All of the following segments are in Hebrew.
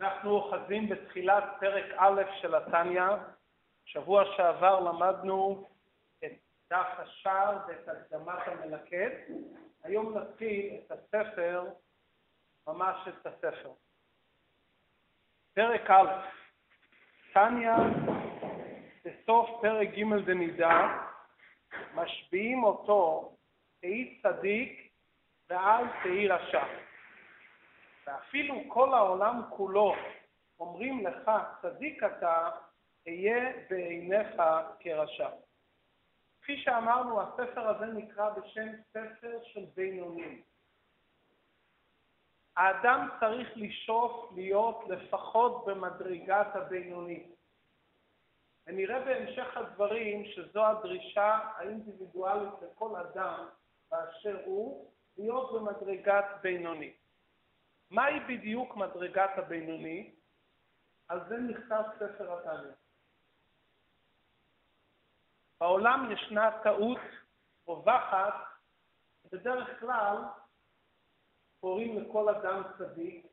אנחנו אוחזים בתחילת פרק א' של התניא. שבוע שעבר למדנו את דף השער ואת הקדמת המלקט. היום נתחיל את הספר, ממש את הספר. פרק א', תניא, בסוף פרק ג' דנידה, משביעים אותו תהי צדיק ואל תהי רשע. ואפילו כל העולם כולו אומרים לך, צדיק אתה, אהיה בעיניך כרשע. כפי שאמרנו, הספר הזה נקרא בשם ספר של בינונים. האדם צריך לשאוף להיות לפחות במדרגת הבינוני. ונראה בהמשך הדברים שזו הדרישה האינדיבידואלית לכל אדם באשר הוא, להיות במדרגת בינוני. מהי בדיוק מדרגת הבינוני? על זה נכתב ספר התניא. בעולם ישנה טעות רווחת, בדרך כלל קוראים לכל אדם צדיק,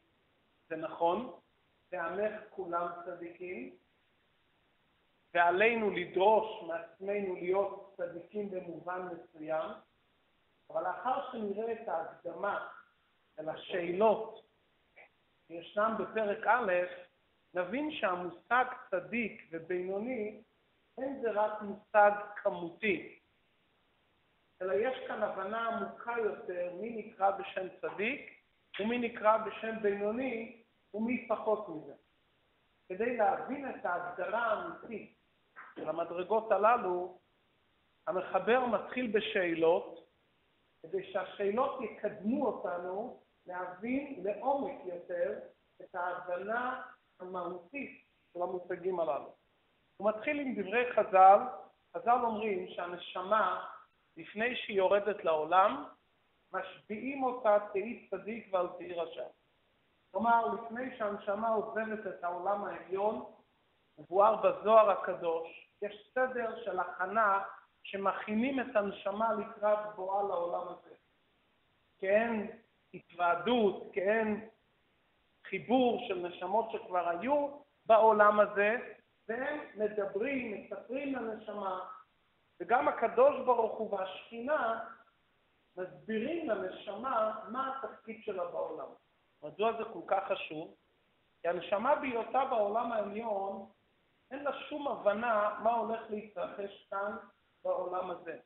זה נכון, ועמך כולם צדיקים, ועלינו לדרוש מעצמנו להיות צדיקים במובן מסוים, אבל לאחר שנראה את ההקדמה אל השאלות שישנם בפרק א', נבין שהמושג צדיק ובינוני אין זה רק מושג כמותי, אלא יש כאן הבנה עמוקה יותר מי נקרא בשם צדיק ומי נקרא בשם בינוני ומי פחות מזה. כדי להבין את ההגדרה האמיתית של המדרגות הללו, המחבר מתחיל בשאלות, כדי שהשאלות יקדמו אותנו להבין לעומק יותר את ההבנה המהותית של המושגים הללו. הוא מתחיל עם דברי חז"ל, חז"ל אומרים שהנשמה, לפני שהיא יורדת לעולם, משביעים אותה תהי צדיק ואל תהי רשע. כלומר, לפני שהנשמה עוזבת את העולם העליון, מבואר בזוהר הקדוש, יש סדר של הכנה שמכינים את הנשמה לקראת בואה לעולם הזה. כן, התוועדות, כאין חיבור של נשמות שכבר היו בעולם הזה, והם מדברים, מספרים לנשמה, וגם הקדוש ברוך הוא והשכינה מסבירים לנשמה מה התפקיד שלה בעולם. מדוע זה כל כך חשוב? כי הנשמה בהיותה בעולם העליון, אין לה שום הבנה מה הולך להתרחש כאן בעולם הזה.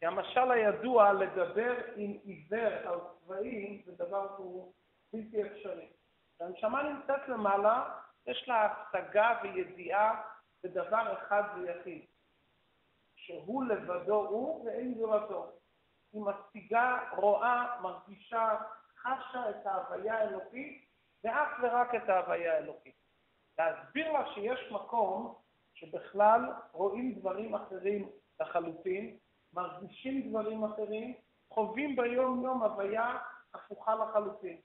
כי המשל הידוע לדבר עם עיוור על צבעים זה דבר שהוא בלתי אפשרי. כשהנשמה נמצאת למעלה, יש לה השגה וידיעה בדבר אחד ויחיד, שהוא לבדו הוא ואין זולתו. היא משיגה, רואה, מרגישה, חשה את ההוויה האלוקית ואך ורק את ההוויה האלוקית. להסביר לה שיש מקום שבכלל רואים דברים אחרים לחלוטין, מרגישים דברים אחרים, חווים ביום-יום הוויה הפוכה לחלוטין.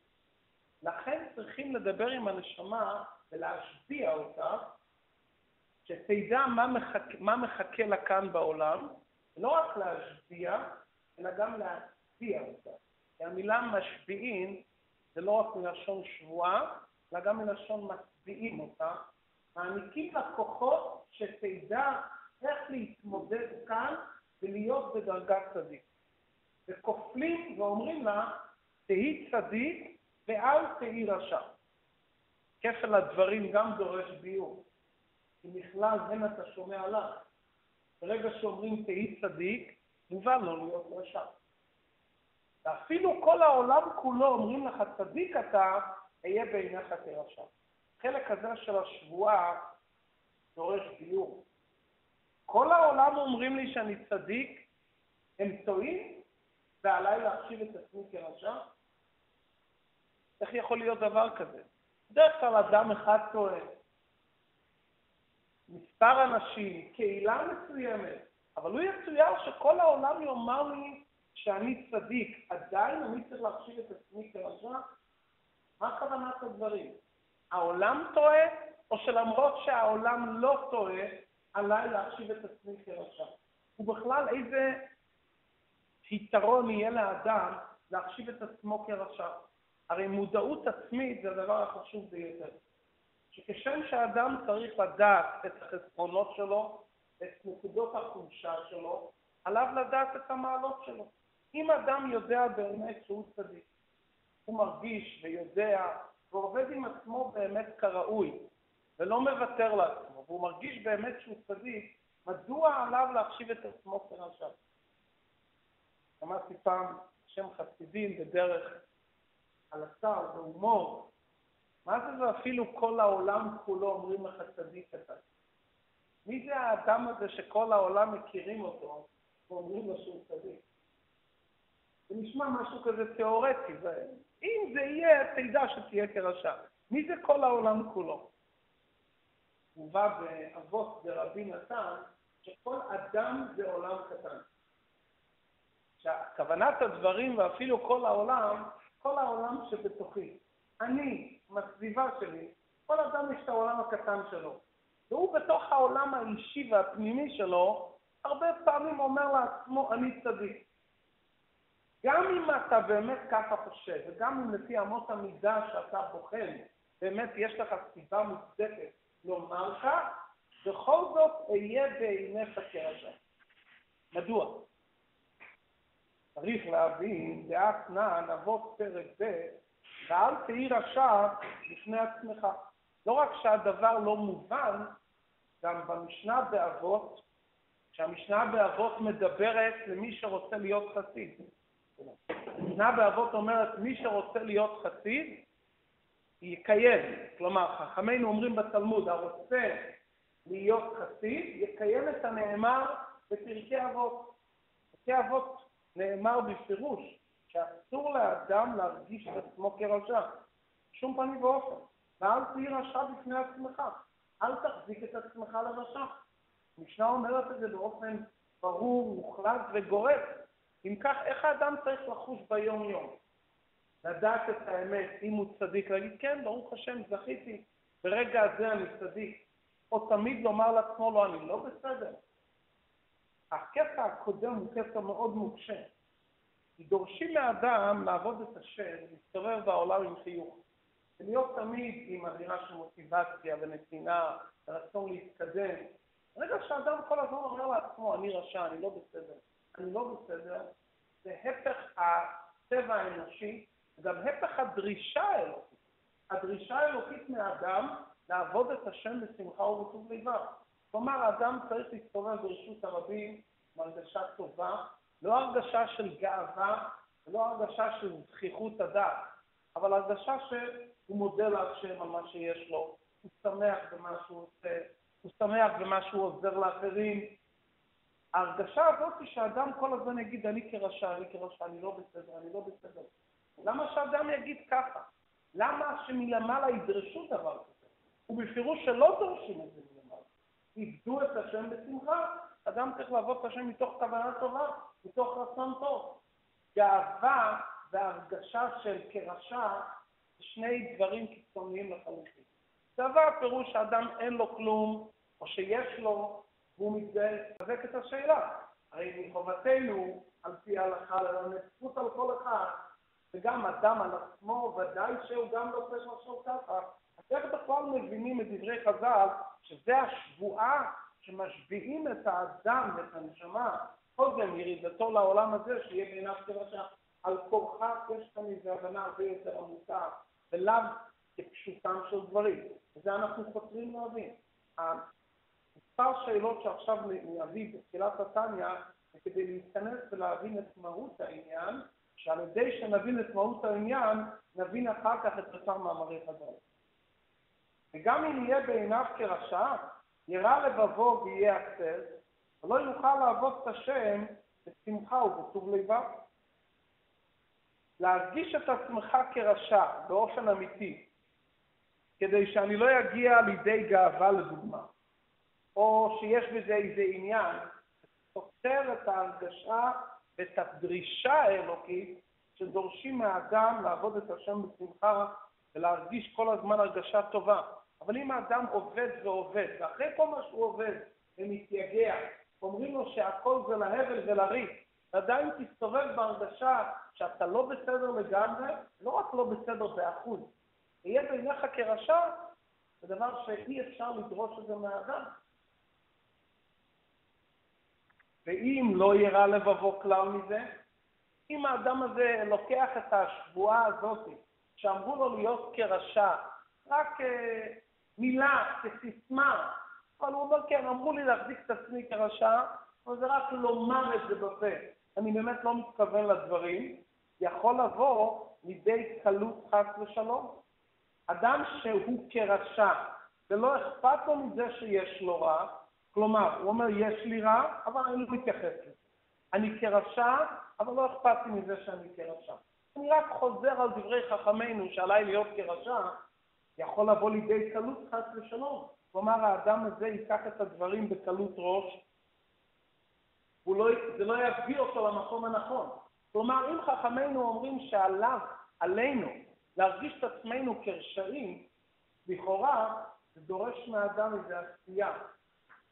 לכן צריכים לדבר עם הנשמה ולהשביע אותה, שתדע מה מחכה, מה מחכה לה כאן בעולם, לא רק להשביע, אלא גם להצביע אותה. כי המילה משביעין זה לא רק מלשון שבועה, אלא גם מלשון מצביעים אותה, מעניקים לה כוחות שתדע איך להתמודד כאן ולהיות בדרגת צדיק. וכופלים ואומרים לה, תהי צדיק ואל תהי רשע. כפל הדברים גם דורש ביור. כי מכלל הן אתה שומע לך. ברגע שאומרים תהי צדיק, מובן לא להיות רשע. ואפילו כל העולם כולו אומרים לך צדיק אתה, אהיה בעיניך כרשע. החלק הזה של השבועה דורש ביור. כל העולם אומרים לי שאני צדיק, הם טועים, ועליי להחשיב את עצמי כרשע? איך יכול להיות דבר כזה? בדרך כלל אדם אחד טועה. מספר אנשים, קהילה מסוימת, אבל הוא יצויר שכל העולם יאמר לי שאני צדיק, עדיין אני צריך להחשיב את עצמי כרשע? מה כוונת הדברים? העולם טועה, או שלמרות שהעולם לא טועה, עליי להחשיב את עצמי כרשע? ובכלל, איזה יתרון יהיה לאדם להחשיב את עצמו כרשע? הרי מודעות עצמית זה הדבר החשוב ביותר. שכשם שאדם צריך לדעת את החסרונות שלו, את נקודות החולשה שלו, עליו לדעת את המעלות שלו. אם אדם יודע באמת שהוא צדיק, הוא מרגיש ויודע ועובד עם עצמו באמת כראוי, ולא מוותר לעצמו, והוא מרגיש באמת שהוא צדיק, מדוע עליו להחשיב את עצמו כרשע? שמעתי פעם שם חסידים בדרך על השר, בהומור, מה זה ואפילו כל העולם כולו אומרים לך צדיק אתה? מי זה האדם הזה שכל העולם מכירים אותו ואומרים לו שהוא צדיק? זה נשמע משהו כזה תיאורטי, אם זה יהיה, תדע שתהיה כרשע. מי זה כל העולם כולו? מובא באבות ברבי נתן, שכל אדם זה עולם קטן. כוונת הדברים ואפילו כל העולם, כל העולם שבתוכי. אני, מהסביבה שלי, כל אדם יש את העולם הקטן שלו. והוא בתוך העולם האישי והפנימי שלו, הרבה פעמים אומר לעצמו, אני צדיק. גם אם אתה באמת ככה חושב, וגם אם לפי אמות המידה שאתה בוחן, באמת יש לך סיבה מוצדקת לומר כך, בכל זאת אהיה בעיניך כרשע. מדוע? צריך להבין, דעת נען, אבות פרק ב', ואל תהי רשע בפני עצמך. לא רק שהדבר לא מובן, גם במשנה באבות, שהמשנה באבות מדברת למי שרוצה להיות חסיד. המשנה באבות אומרת, מי שרוצה להיות חסיד, יקיים. כלומר, חכמינו אומרים בתלמוד, הרוצה להיות חסיד, יקיים את הנאמר בפרקי אבות. בפרקי אבות נאמר בפירוש שאסור לאדם להרגיש את עצמו כרשע, בשום פנים ואופן. ואל תהי רשע בפני עצמך, אל תחזיק את עצמך לרשע. המשנה אומרת את זה באופן ברור, מוחלט וגורף. אם כך, איך האדם צריך לחוש ביום-יום? לדעת את האמת, אם הוא צדיק, להגיד, כן, ברוך השם, זכיתי, ברגע הזה אני צדיק. או תמיד לומר לעצמו, לא, אני לא בסדר. הקטע הקודם הוא קטע מאוד מוקשה. דורשים מהאדם לעבוד את השם, להסתובב בעולם עם חיוך. ולהיות תמיד עם אווירה של מוטיבציה ונתינה, רצון להתקדם. ברגע שאדם כל הזמן אומר לעצמו, אני רשע, אני לא בסדר, אני לא בסדר, זה הפך הטבע האנושי, וגם הפך הדרישה האלוקית. הדרישה האלוקית מהאדם לעבוד את השם בשמחה ובטוב לבב. כלומר, האדם צריך להסתובב ברשות הרבים בהרגשה טובה, לא הרגשה של גאווה ולא הרגשה של זכיחות הדעת, אבל הרגשה שהוא מודה להשם על מה שיש לו, הוא שמח במה שהוא עושה, הוא שמח במה שהוא עוזר לאחרים, ההרגשה הזאת שאדם כל הזמן יגיד, אני כרשע, אני כרשע, אני לא בסדר, אני לא בסדר. למה שאדם יגיד ככה? למה שמלמעלה ידרשו דבר כזה? ובפירוש שלא דורשים את זה מלמעלה. איבדו את השם בשמחה, אדם צריך לעבוד את השם מתוך כוונה טובה, מתוך רצון טוב. גאווה והרגשה של כרשע שני דברים קיצוניים לחלוטין. גאווה פירוש שאדם אין לו כלום, או שיש לו, והוא מתגאה, לחזק את השאלה. הרי מחובתנו, על פי ההלכה, זכות על כל אחד, וגם אדם על עצמו, ודאי שהוא גם לא צריך לחשוב ככה. אז איך בכלל מבינים את דברי חז"ל, שזה השבועה שמשביעים את האדם ואת הנשמה, קודם ירידתו לעולם הזה, שיהיה בעיניו כרשע. על כורכך יש כאן איזו הבנה הרבה יותר עמוקה, ולאו כפשוטם של דברים. וזה אנחנו חותרים להבין. מספר שאלות שעכשיו נביא בתחילת התניא, כדי להיכנס ולהבין את מהות העניין, שעל ידי שנבין את מהות העניין, נבין אחר כך את אותם מאמרי חז"ל. וגם אם יהיה בעיניו כרשע, ירא לבבו ויהיה עצל, ולא יוכל לעבוד את השם בשמחה ובטוב לבב. להרגיש את עצמך כרשע באופן אמיתי, כדי שאני לא אגיע לידי גאווה לדוגמה, או שיש בזה איזה עניין, סותר את ההרגשה ואת הדרישה האלוקית שדורשים מהאדם לעבוד את השם בשמחה ולהרגיש כל הזמן הרגשה טובה. אבל אם האדם עובד ועובד, ואחרי כל מה שהוא עובד ומתייגע, אומרים לו שהכל זה להבל ולריק, ועדיין תסתובב בהרגשה שאתה לא בסדר לגמרי, לא רק לא בסדר באחוז, תהיה בעיניך כרשע, זה דבר שאי אפשר לדרוש את זה מהאדם. ואם לא יראה לבבו כלל מזה, אם האדם הזה לוקח את השבועה הזאת, שאמרו לו להיות כרשע, רק אה, מילה, כסיסמה, אבל הוא אומר, כן, אמרו לי להחזיק את עצמי כרשע, אבל זה רק לומר את זה בפה. אני באמת לא מתכוון לדברים, יכול לבוא לידי קלות חס ושלום. אדם שהוא כרשע, ולא אכפת לו מזה שיש לו רע, כלומר, הוא אומר, יש לי רע, אבל אני לא מתייחס לזה. אני כרשע, אבל לא אכפת לי מזה שאני כרשע. אני רק חוזר על דברי חכמינו שעליי להיות כרשע, יכול לבוא לידי קלות חס ושלום. כלומר, האדם הזה ייקח את הדברים בקלות ראש, לא, זה לא יביא אותו למקום הנכון. כלומר, אם חכמינו אומרים שעליו, עלינו, להרגיש את עצמנו כרשעים, לכאורה זה דורש מהאדם איזו עשייה.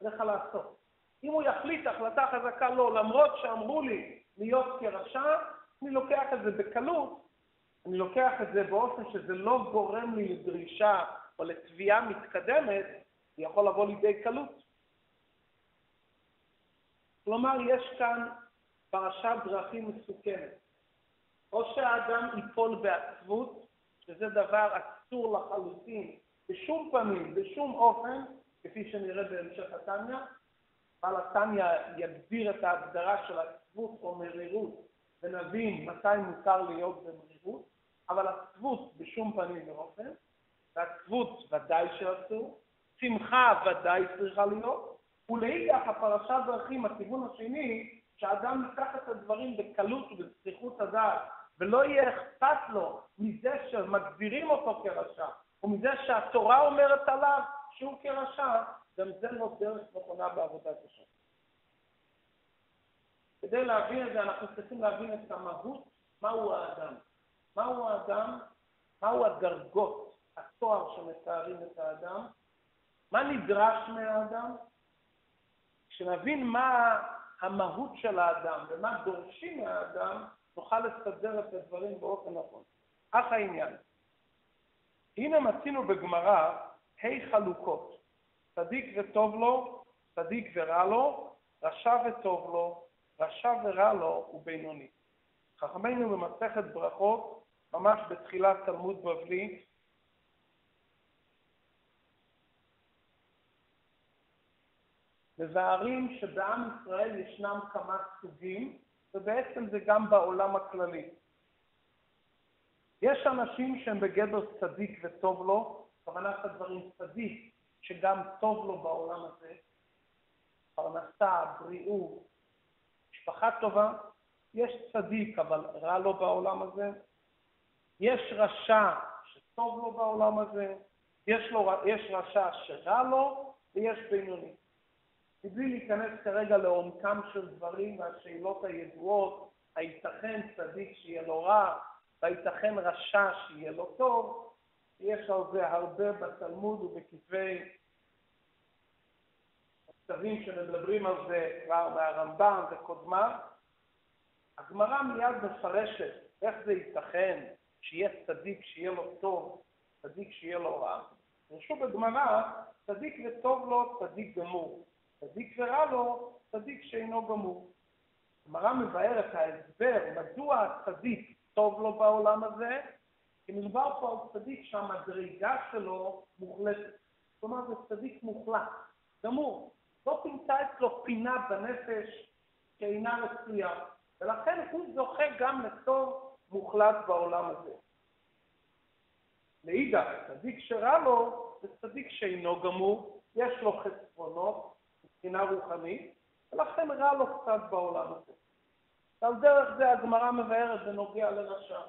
עליך לעשות. אם הוא יחליט החלטה חזקה לא, למרות שאמרו לי להיות כרשע, אני לוקח את זה בקלות, אני לוקח את זה באופן שזה לא גורם לי לדרישה או לתביעה מתקדמת, זה יכול לבוא לידי קלות. כלומר, יש כאן פרשת דרכים מסוכנת. או שהאדם ייפול בעצבות, שזה דבר אסור לחלוטין, בשום פנים, בשום אופן, כפי שנראה בהמשך התניא. בעל התניא יגדיר את ההגדרה של עצבות או מרירות, ונבין מתי מותר להיות במרירות, אבל עצבות בשום פנים ואופן, ועצבות ודאי שאסור, שמחה ודאי צריכה להיות, ולאידך הפרשת דרכים, הכיוון השני, שאדם ייקח את הדברים בקלות ובזכיחות הדעת, ולא יהיה אכפת לו מזה שמגדירים אותו כרשע, ומזה שהתורה אומרת עליו שהוא כרשע, גם זה לא דרך נכונה בעבודת השם. כדי להבין את זה, אנחנו צריכים להבין את המהות, מהו האדם. מהו האדם, מהו הדרגות, התואר שמתארים את האדם, מה נדרש מהאדם, כשנבין מה המהות של האדם ומה דורשים מהאדם, נוכל לסדר את הדברים באופן נכון. אך העניין. הנה מצינו בגמרא ה' חלוקות, צדיק וטוב לו, צדיק ורע לו, רשע וטוב לו, רשע ורע לו ובינוני. חכמינו במסכת ברכות, ממש בתחילת תלמוד בבלי, מבארים שבעם ישראל ישנם כמה סוגים, ובעצם זה גם בעולם הכללי. יש אנשים שהם בגדר צדיק וטוב לו, כוונת הדברים צדיק, שגם טוב לו בעולם הזה, פרנסה, בריאות, משפחה טובה, יש צדיק אבל רע לו בעולם הזה, יש רשע שטוב לו בעולם הזה, יש, לו, יש רשע שרע לו ויש בינוני. מבלי להיכנס כרגע לעומקם של דברים והשאלות הידועות, הייתכן צדיק שיהיה לו רע, והייתכן רשע שיהיה לו טוב, יש על זה הרבה בתלמוד ובכתבי כתבים שמדברים על זה כבר מהרמב"ם וקודמיו. הגמרא מיד מפרשת איך זה ייתכן שיהיה צדיק שיהיה לו טוב, צדיק שיהיה לו רע. ושוב בגמרא, צדיק וטוב לו, צדיק גמור. צדיק ורע לו, צדיק שאינו גמור. הגמרא מבארת ההסבר מדוע הצדיק טוב לו בעולם הזה, כי מדובר פה על צדיק שהמדרגה שלו מוחלטת. כלומר, זה צדיק מוחלט, גמור. לא תמצא אצלו פינה בנפש שאינה רצויה, ולכן הוא זוכה גם לטוב מוחלט בעולם הזה. לאידך, צדיק שרע לו זה צדיק שאינו גמור, יש לו חסרונות מבחינה רוחנית, ולכן רע לו קצת בעולם הזה. ועל דרך זה הגמרא מבארת בנוגע לרשע.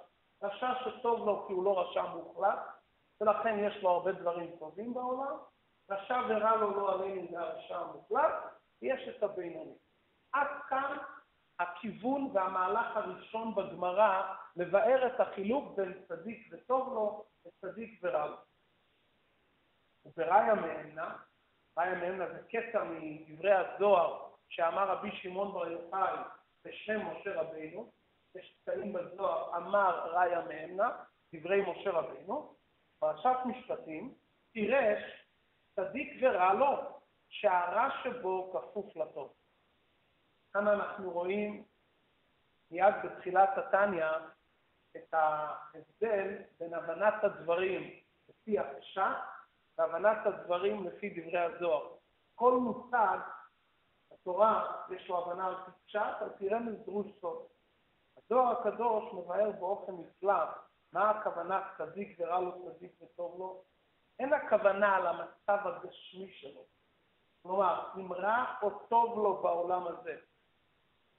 רשע שטוב לו כי הוא לא רשע מוחלט, ולכן יש לו הרבה דברים טובים בעולם, רשע ורע לו לא עלינו זה הרשע המוחלט, ויש את הבינוני. עד כאן הכיוון והמהלך הראשון בגמרא מבאר את החילוק בין צדיק וטוב לו לצדיק ורע לו. ובראיה מאמנה, ראיה מאמנה זה קטע מדברי הזוהר שאמר רבי שמעון בר יוחאי בשם משה רבינו, קטעים בזוהר, אמר ראיה מאמנה, דברי משה רבינו, פרשת משפטים, פירש צדיק ורע לו, שהרע שבו כפוף לטוב. כאן אנחנו רואים מיד בתחילת התניא את ההבדל בין הבנת הדברים לפי הפשט והבנת הדברים לפי דברי הזוהר. כל מושג, התורה יש לו הבנה על פי פשט, על פי רמז דרוש סוד. הזוהר הקדוש מבאר באופן נפלא מה הכוונה צדיק ורע לו, צדיק וטוב לו. אין הכוונה על המצב הגשמי שלו. כלומר, אם רע או טוב לו בעולם הזה,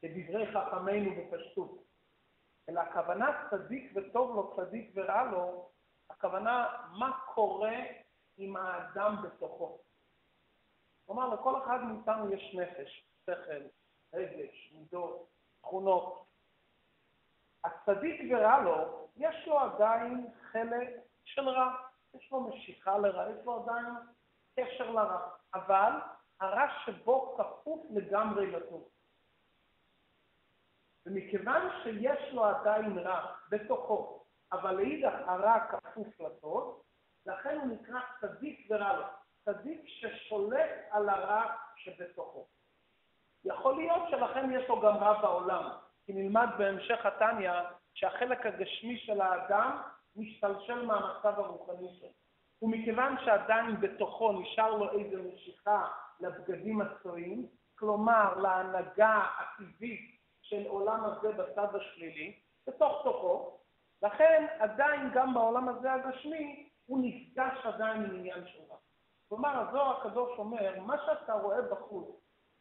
כדברי חכמינו בפשטות, אלא הכוונה צדיק וטוב לו, צדיק ורע לו, הכוונה מה קורה עם האדם בתוכו. כלומר, לכל אחד מאיתנו יש נפש, שכל, רגש, מידות, תכונות. הצדיק ורע לו, יש לו עדיין חלק של רע. יש לו משיכה לרע, יש לו עדיין קשר לרע. אבל הרע שבו כפוף לגמרי לטוב. ומכיוון שיש לו עדיין רע בתוכו, אבל לאידך הרע כפוף לטוב, לכן הוא נקרא צדיק ורע לו. צדיק ששולט על הרע שבתוכו. יכול להיות שלכן יש לו גם רע בעולם, כי נלמד בהמשך התניא שהחלק הגשמי של האדם משתלשל מהמצב הרוחני שלו. ומכיוון שעדיין בתוכו נשאר לו איזו משיכה לבגדים הצועים, כלומר להנהגה הטבעית של עולם הזה בצד השלילי, בתוך תוכו, לכן עדיין גם בעולם הזה הגשמי הוא נפגש עדיין עם עניין של רע. כלומר, הזוהר הקדוש אומר, מה שאתה רואה בחוץ,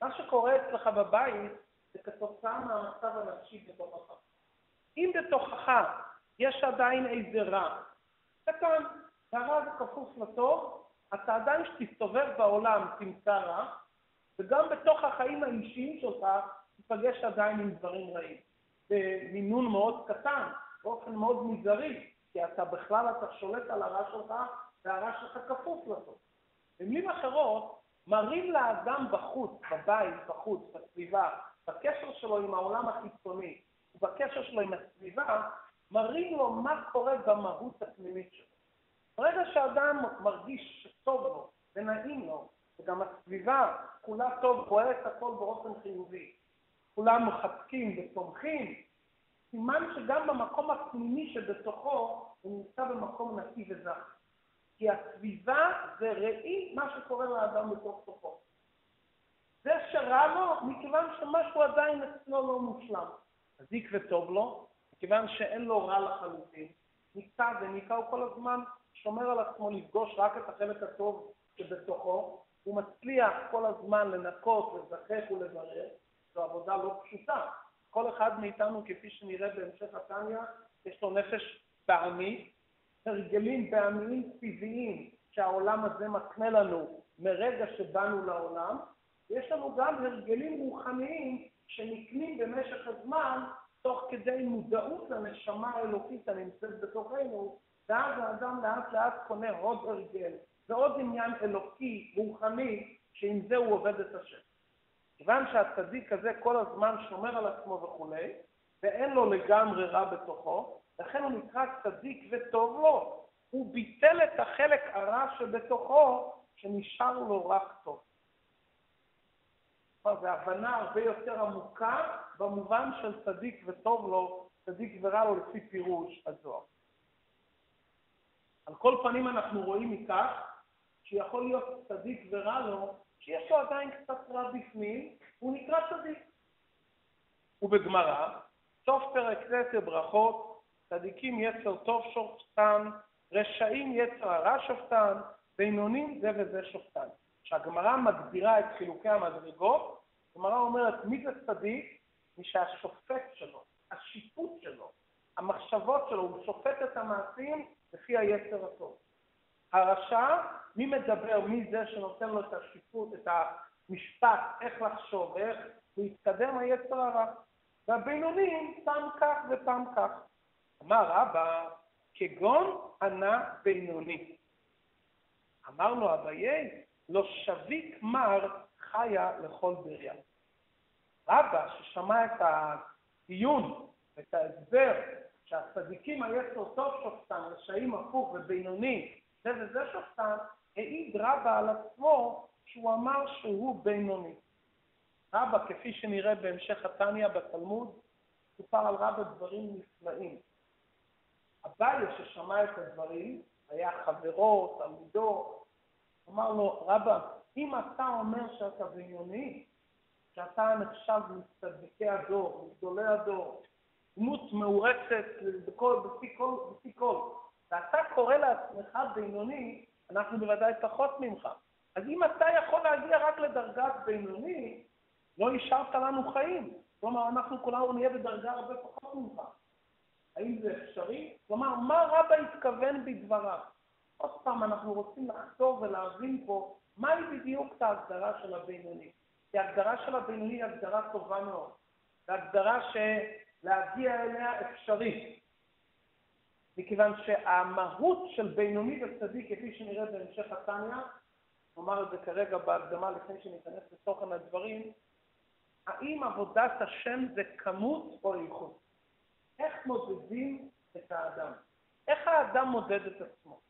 מה שקורה אצלך בבית, זה כתוצאה מהמצב הנפשי בתוכך. אם בתוכך יש עדיין איזה רע, קטן, והרע זה כפוף לטוב, אתה עדיין כשתסתובב בעולם תמצא רע, וגם בתוך החיים האישיים שלך תיפגש עדיין עם דברים רעים. במינון מאוד קטן, באופן מאוד מזערי, כי אתה בכלל, אתה שולט על הרע שלך, והרע שלך כפוף לטוב. במילים אחרות, מראים לאדם בחוץ, בבית, בחוץ, בסביבה, בקשר שלו עם העולם החיצוני ובקשר שלו עם הסביבה, מראים לו מה קורה במהות הפנימית שלו. ברגע שאדם מרגיש שטוב לו ונעים לו, וגם הסביבה כולה טוב, את הכל באופן חיובי, כולם מחבקים ותומכים, סימן שגם במקום הפנימי שבתוכו הוא נמצא במקום נקי וזך. כי הסביבה זה ראי מה שקורה לאדם בתוך תוכו. זה שרע לו, מכיוון שמשהו עדיין אצלו לא מושלם. צדיק וטוב לו, מכיוון שאין לו רע לחלוטין. ניצה וניקה הוא כל הזמן שומר על עצמו לפגוש רק את החלק הטוב שבתוכו, הוא מצליח כל הזמן לנקות, לזכך ולברר, זו עבודה לא פשוטה. כל אחד מאיתנו, כפי שנראה בהמשך התניא, יש לו נפש פעמית, הרגלים פעמיים טבעיים שהעולם הזה מקנה לנו מרגע שבאנו לעולם, יש לנו גם הרגלים רוחניים שנקנים במשך הזמן תוך כדי מודעות לנשמה האלוקית הנמצאת בתוכנו, ואז האדם לאט לאט קונה עוד הרגל ועוד עניין אלוקי, רוחני, שעם זה הוא עובד את השם. כיוון שהצדיק הזה כל הזמן שומר על עצמו וכולי, ואין לו לגמרי רע בתוכו, לכן הוא נקרא צדיק וטוב לו. הוא ביטל את החלק הרע שבתוכו, שנשאר לו רק טוב. זו הבנה הרבה יותר עמוקה במובן של צדיק וטוב לו, צדיק ורע לו לפי פירוש הזוהר. על כל פנים אנחנו רואים מכך שיכול להיות צדיק ורע לו, שיש לו עדיין קצת רע בפנים, הוא נקרא צדיק. ובגמרא, סוף פרק ט' ברכות, צדיקים יצר טוב שופטן, רשעים יצר הרע שופטן, בינונים זה וזה שופטן. כשהגמרא מגדירה את חילוקי המדרגות, הגמרא אומרת מי זה צדיק? מי שהשופט שלו, השיפוט שלו, המחשבות שלו, הוא שופט את המעשים לפי היצר הטוב. הרשע, מי מדבר? מי זה שנותן לו את השיפוט, את המשפט, איך לחשוב, איך להתקדם היצר הרע. והבינונים, פעם כך ופעם כך. אמר רבא, כגון ענה בינוני. אמרנו אביי, לא שביק מר חיה לכל בריה. רבא, ששמע את הדיון, את ההסבר, שהצדיקים היצר טוב שופטן, רשעים הפוך ובינוני, זה וזה שופטן, העיד רבא על עצמו שהוא אמר שהוא בינוני. רבא, כפי שנראה בהמשך התניא בתלמוד, סופר על רבא דברים נפלאים. אביי ששמע את הדברים, היה חברו, תלמידו, אמר לו, רבא, אם אתה אומר שאתה בניוני, שאתה נחשב מצדיקי הדור, מגדולי הדור, דמות מאורצת בכל, בפי כל, בפי כל, ואתה קורא לעצמך בינוני, אנחנו בוודאי פחות ממך. אז אם אתה יכול להגיע רק לדרגת בינוני, לא השארת לנו חיים. כלומר, אנחנו כולנו נהיה בדרגה הרבה פחות ממך. האם זה אפשרי? כלומר, מה רבא התכוון בדבריו? עוד פעם, אנחנו רוצים לחזור ולהבין פה מהי בדיוק ההגדרה של הבינוני. כי ההגדרה של הבינוני היא הגדרה טובה מאוד. זו הגדרה שלהגיע אליה אפשרי. מכיוון שהמהות של בינוני וצדיק, כפי שנראה בהמשך התניא, נאמר את זה כרגע בהקדמה לפני שניכנס לתוכן הדברים, האם עבודת השם זה כמות או איכות? איך מודדים את האדם? איך האדם מודד את עצמו?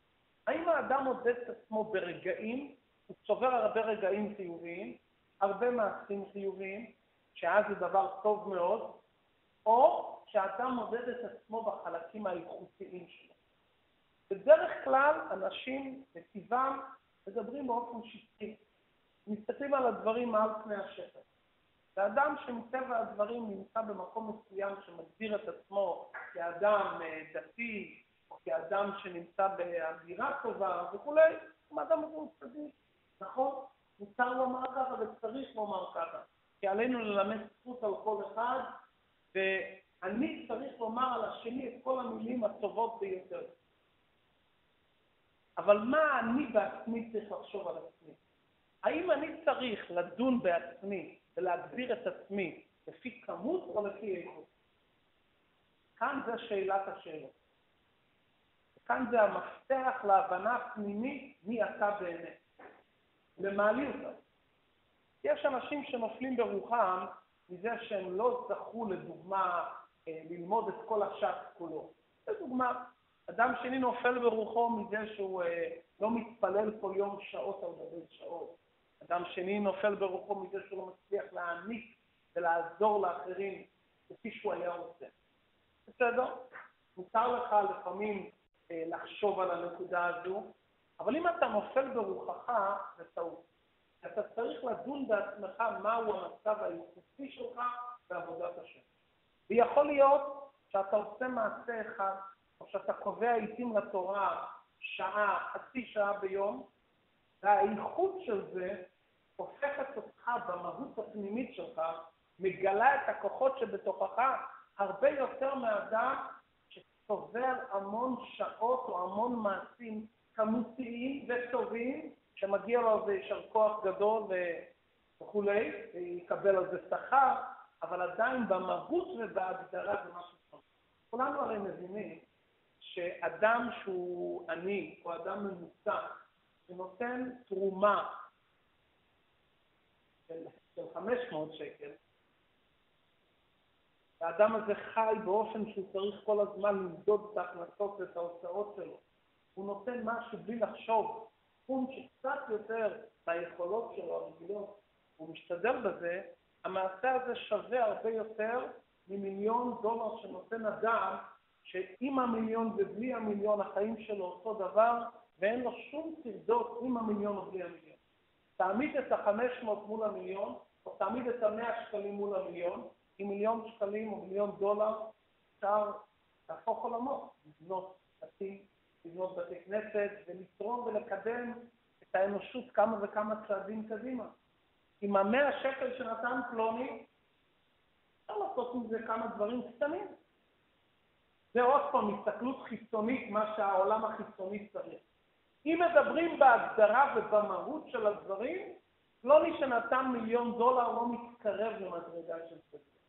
האם האדם מודד את עצמו ברגעים, הוא צובר הרבה רגעים חיוביים, הרבה מעשים חיוביים, שאז זה דבר טוב מאוד, או שהאדם מודד את עצמו בחלקים האיכותיים שלו. בדרך כלל אנשים, מטבעם, מדברים באופן שטחי, מסתכלים על הדברים מעל פני השטח. ואדם שמטבע הדברים נמצא במקום מסוים שמגדיר את עצמו כאדם אה, דתי, כאדם שנמצא באווירה טובה וכולי, הוא אדם הזה צדיק, נכון? מותר לומר ככה וצריך לומר ככה, כי עלינו ללמד זכות על כל אחד, ואני צריך לומר על השני את כל המילים הטובות ביותר. אבל מה אני בעצמי צריך לחשוב על עצמי? האם אני צריך לדון בעצמי ולהגדיר את עצמי לפי כמות או לפי איכות? כאן זה שאלת השאלות. כאן זה המפתח להבנה פנימית מי אתה באמת. למה לי אותה? יש אנשים שנופלים ברוחם מזה שהם לא זכו לדוגמה אה, ללמוד את כל הש"ס כולו. לדוגמה, אדם שני נופל ברוחו מזה שהוא אה, לא מתפלל כל יום שעות על גבי שעות. אדם שני נופל ברוחו מזה שהוא לא מצליח להעניק ולעזור לאחרים כפי שהוא היה רוצה. בסדר? מותר לך לפעמים לחשוב על הנקודה הזו, אבל אם אתה נופל ברוחך, זה טעות. אתה צריך לדון בעצמך מהו המצב האיכותי שלך בעבודת השם. ויכול להיות שאתה עושה מעשה אחד, או שאתה קובע עיתים לתורה שעה, חצי שעה ביום, והאיכות של זה הופכת אותך במהות הפנימית שלך, מגלה את הכוחות שבתוכך הרבה יותר מאדם שצובר המון שעות או המון מעשים כמותיים וטובים, שמגיע לו איזה יישר כוח גדול וכולי, ויקבל על זה שכר, אבל עדיין במהות ובהגדרה זה משהו טוב. כולנו הרי מבינים שאדם שהוא עני, או אדם ממוצע, שנותן תרומה של, של 500 שקל, האדם הזה חי באופן שהוא צריך כל הזמן למדוד את ההכנסות ואת ההוצאות שלו. הוא נותן משהו בלי לחשוב, סכום שקצת יותר מהיכולות שלו הרגילות, הוא משתדל בזה, המעשה הזה שווה הרבה יותר ממיליון דולר שנותן אדם שעם המיליון ובלי המיליון החיים שלו אותו דבר, ואין לו שום טרדות עם המיליון או בלי המיליון. תעמיד את ה-500 מול המיליון, או תעמיד את ה-100 שקלים מול המיליון, עם מיליון שקלים או מיליון דולר אפשר להפוך עולמות, לבנות בתים, לבנות בתי כנסת, ולתרום ולקדם את האנושות כמה וכמה צעדים קדימה. עם המאה שקל שנתן פלוני, אפשר לעשות מזה כמה דברים קטנים. זה עוד פעם הסתכלות חיצונית, מה שהעולם החיצוני צריך. אם מדברים בהגדרה ובמהות של הדברים, פלוני שנתן מיליון דולר לא מתקרב למדרגה של צדיק.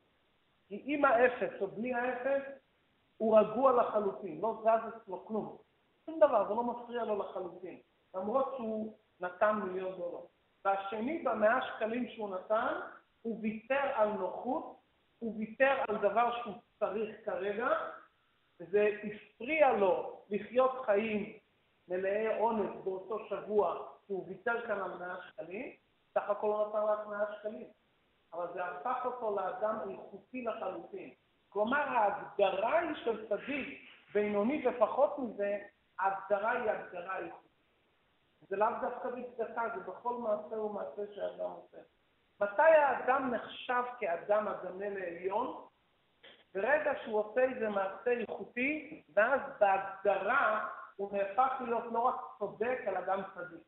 כי עם האפס או בלי האפס, הוא רגוע לחלוטין, לא זז אצלו כלום. שום דבר, זה לא מפריע לו לחלוטין, למרות שהוא נתן מיליון דולר. והשני, במאה שקלים שהוא נתן, הוא ויתר על נוחות, הוא ויתר על דבר שהוא צריך כרגע, וזה הפריע לו לחיות חיים מלאי עונג באותו שבוע, שהוא ויתר כאן על 100 שקלים, סך הכל הוא נתן רק 100 שקלים. אבל זה הפך אותו לאדם איכותי לחלוטין. כלומר, ההגדרה היא של צדיק, בינוני ופחות מזה, ההגדרה היא הגדרה איכותית. זה לאו דווקא בצדקה, זה בכל מעשה ומעשה שאדם עושה. מתי האדם נחשב כאדם הדמה לעליון? ברגע שהוא עושה איזה מעשה איכותי, ואז בהגדרה הוא נהפך להיות לא רק צודק, אלא גם צדיק.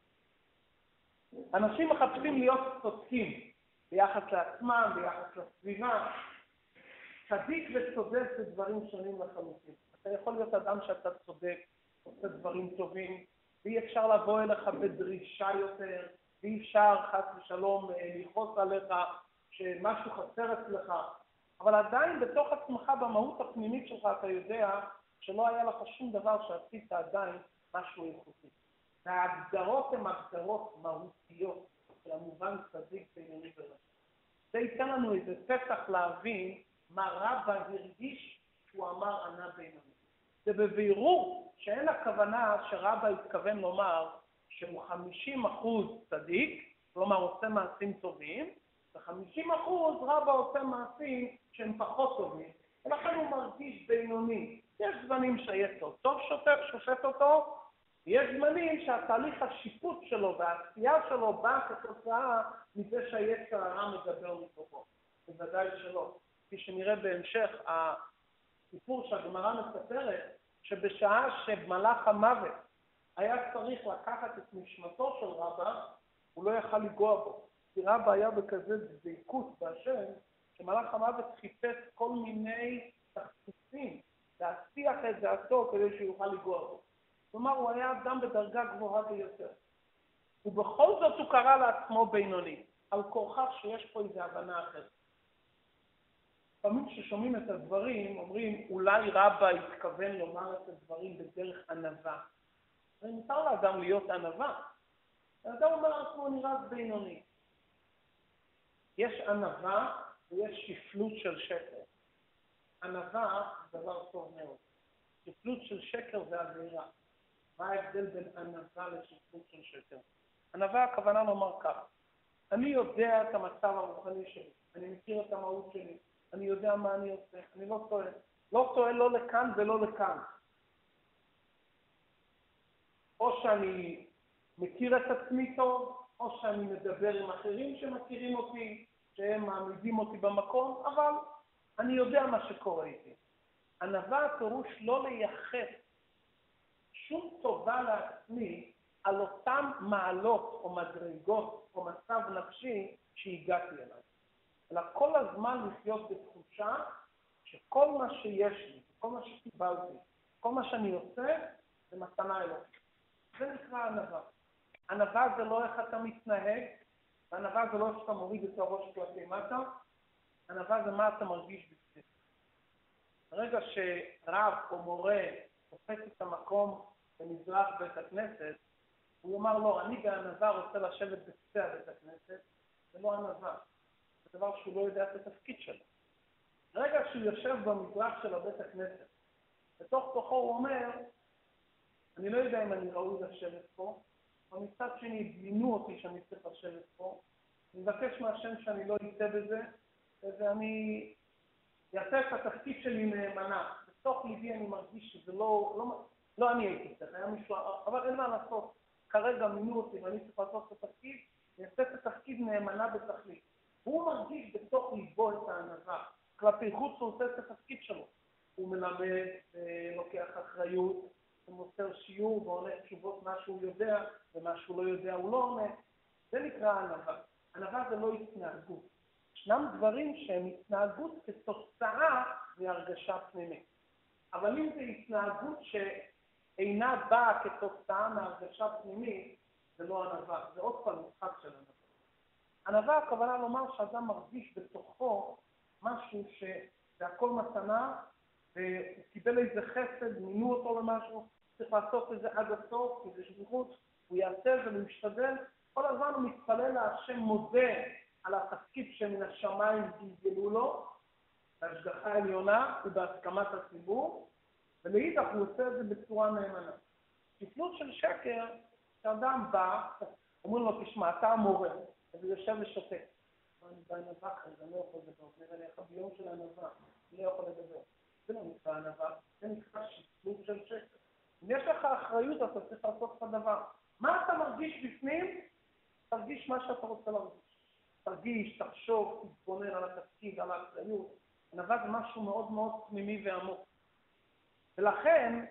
אנשים מחפשים להיות צודקים ביחס לעצמם, ביחס לסביבה. צדיק וצודק זה דברים שונים לחלוטין. אתה יכול להיות אדם שאתה צודק, עושה דברים טובים, ואי אפשר לבוא אליך בדרישה יותר, ואי אפשר חס ושלום אה, לכעוס עליך שמשהו חסר אצלך, אבל עדיין בתוך עצמך, במהות הפנימית שלך, אתה יודע שלא היה לך שום דבר שעשית עדיין משהו איכותי. וההגדרות הן הגדרות מהותיות של המובן צדיק בינוני ורשע. זה ייתן לנו איזה פתח להבין מה רבא הרגיש שהוא אמר ענה בינוני. זה בבירור שאין הכוונה שרבא התכוון לומר שהוא 50 אחוז צדיק, כלומר עושה מעשים טובים, ו-50 אחוז רבא עושה מעשים שהם פחות טובים, ולכן הוא מרגיש בינוני. יש זמנים שהיצר טוב שופט אותו, ויש זמנים שהתהליך השיפוט שלו והעשייה שלו בא כתוצאה מזה שהיצר הרע מדבר מתוכו. בוודאי שלא. כפי שנראה בהמשך, הסיפור שהגמרא מספרת, שבשעה שמלאך המוות היה צריך לקחת את נשמתו של רבא, הוא לא יכל לנגוע בו. כי רבא היה בכזה דבקות בהשם, שמלאך המוות חיפש כל מיני תחפושים להסיח את דעתו כדי שיוכל לנגוע בו. כלומר, הוא היה אדם בדרגה גבוהה ביותר. ובכל זאת הוא קרא לעצמו בינוני, על כורכך שיש פה איזו הבנה אחרת. לפעמים כששומעים את הדברים, אומרים, אולי רבא התכוון לומר את הדברים בדרך ענווה. מותר לאדם להיות ענווה. האדם אומר לעצמו נראה בינוני. יש ענווה ויש שפלות של שקר. ענווה זה דבר טוב מאוד. שפלות של שקר זה עבירה. מה ההבדל בין ענווה לשפלות של שקר? ענווה הכוונה לומר כך, אני יודע את המצב הרוחני שלי, אני מכיר את המהות שלי, אני יודע מה אני עושה, אני לא טועה. לא טועה לא לכאן ולא לכאן. או שאני מכיר את עצמי טוב, או שאני מדבר עם אחרים שמכירים אותי, שהם מעמידים אותי במקום, אבל אני יודע מה שקורה איתי. ענווה הפירוש לא לייחס שום טובה לעצמי על אותן מעלות או מדרגות או מצב נפשי שהגעתי אליו. אלא כל הזמן לחיות בתחושה שכל מה שיש לי, כל מה שקיבלתי, כל מה שאני עושה, זה מתנה אלוקית. זה נקרא ענווה. ענווה זה לא איך אתה מתנהג, וענווה זה לא איך שאתה מוריד את הראש כלפי מטה, ענווה זה מה אתה מרגיש בפנים. ברגע שרב או מורה תופס את המקום במזרח בית הכנסת, הוא יאמר לו, אני בענווה רוצה לשבת בקצה בית הכנסת, זה לא ענווה. דבר שהוא לא יודע את התפקיד שלו. ברגע שהוא יושב במזרח של בית הכנסת, בתוך תוכו הוא אומר, אני לא יודע אם אני ראוי לשבת פה, אבל מצד שני הדמינו אותי שאני צריך לשבת פה, אני מבקש מהשם שאני לא אצא בזה, ואני אעשה את התפקיד שלי נאמנה. בתוך ליבי אני מרגיש שזה לא, לא, לא אני הייתי צריך, היה מישהו, אבל אין מה לעשות. כרגע מינו אותי ואני צריך לעשות את התפקיד, אני אעשה את התפקיד נאמנה בתכלית. הוא מרגיש בתוך ליבו את הענווה. כלפי חוץ הוא עושה את התפקיד שלו. הוא מלמד, לוקח אחריות, הוא מוסר שיעור ועונה תשובות מה שהוא יודע, ומה שהוא לא יודע הוא לא עונה. זה נקרא ענווה. ענווה זה לא התנהגות. ישנם דברים שהם התנהגות כתוצאה מהרגשה פנימית. אבל אם זו התנהגות שאינה באה כתוצאה מהרגשה פנימית, זה לא ענווה. זה עוד פעם משחק של ענווה. ענווה הכוונה לומר שאדם מרגיש בתוכו משהו שזה הכל מתנה, והוא קיבל איזה חסד, מינו אותו למשהו, צריך לעשות את זה עד הסוף, כי זה שליחות, הוא יעשה את זה ומשתדל, כל הזמן הוא מתפלל להשם מודה על התפקיד שמן השמיים גלגלו לו, בהשגחה עליונה ובהסכמת הציבור, ולאידך הוא עושה את זה בצורה נאמנה. שפלות של שקר, כשאדם בא, אומרים לו, תשמע, אתה המורה, אז הוא יושב ושותק. אני בענווה כזה, אני לא יכול לדבר, נראה לי איך ביום של ענווה, אני לא יכול לדבר. זה לא נקרא ענווה, זה נקרא שפלות של שקר. אם יש לך אחריות, אתה צריך לעשות את הדבר. מה אתה מרגיש בפנים? תרגיש מה שאתה רוצה להרגיש. תרגיש, תחשוב, תתבונן על התפקיד, על האחריות. ענווה זה משהו מאוד מאוד פנימי ועמוק. ולכן,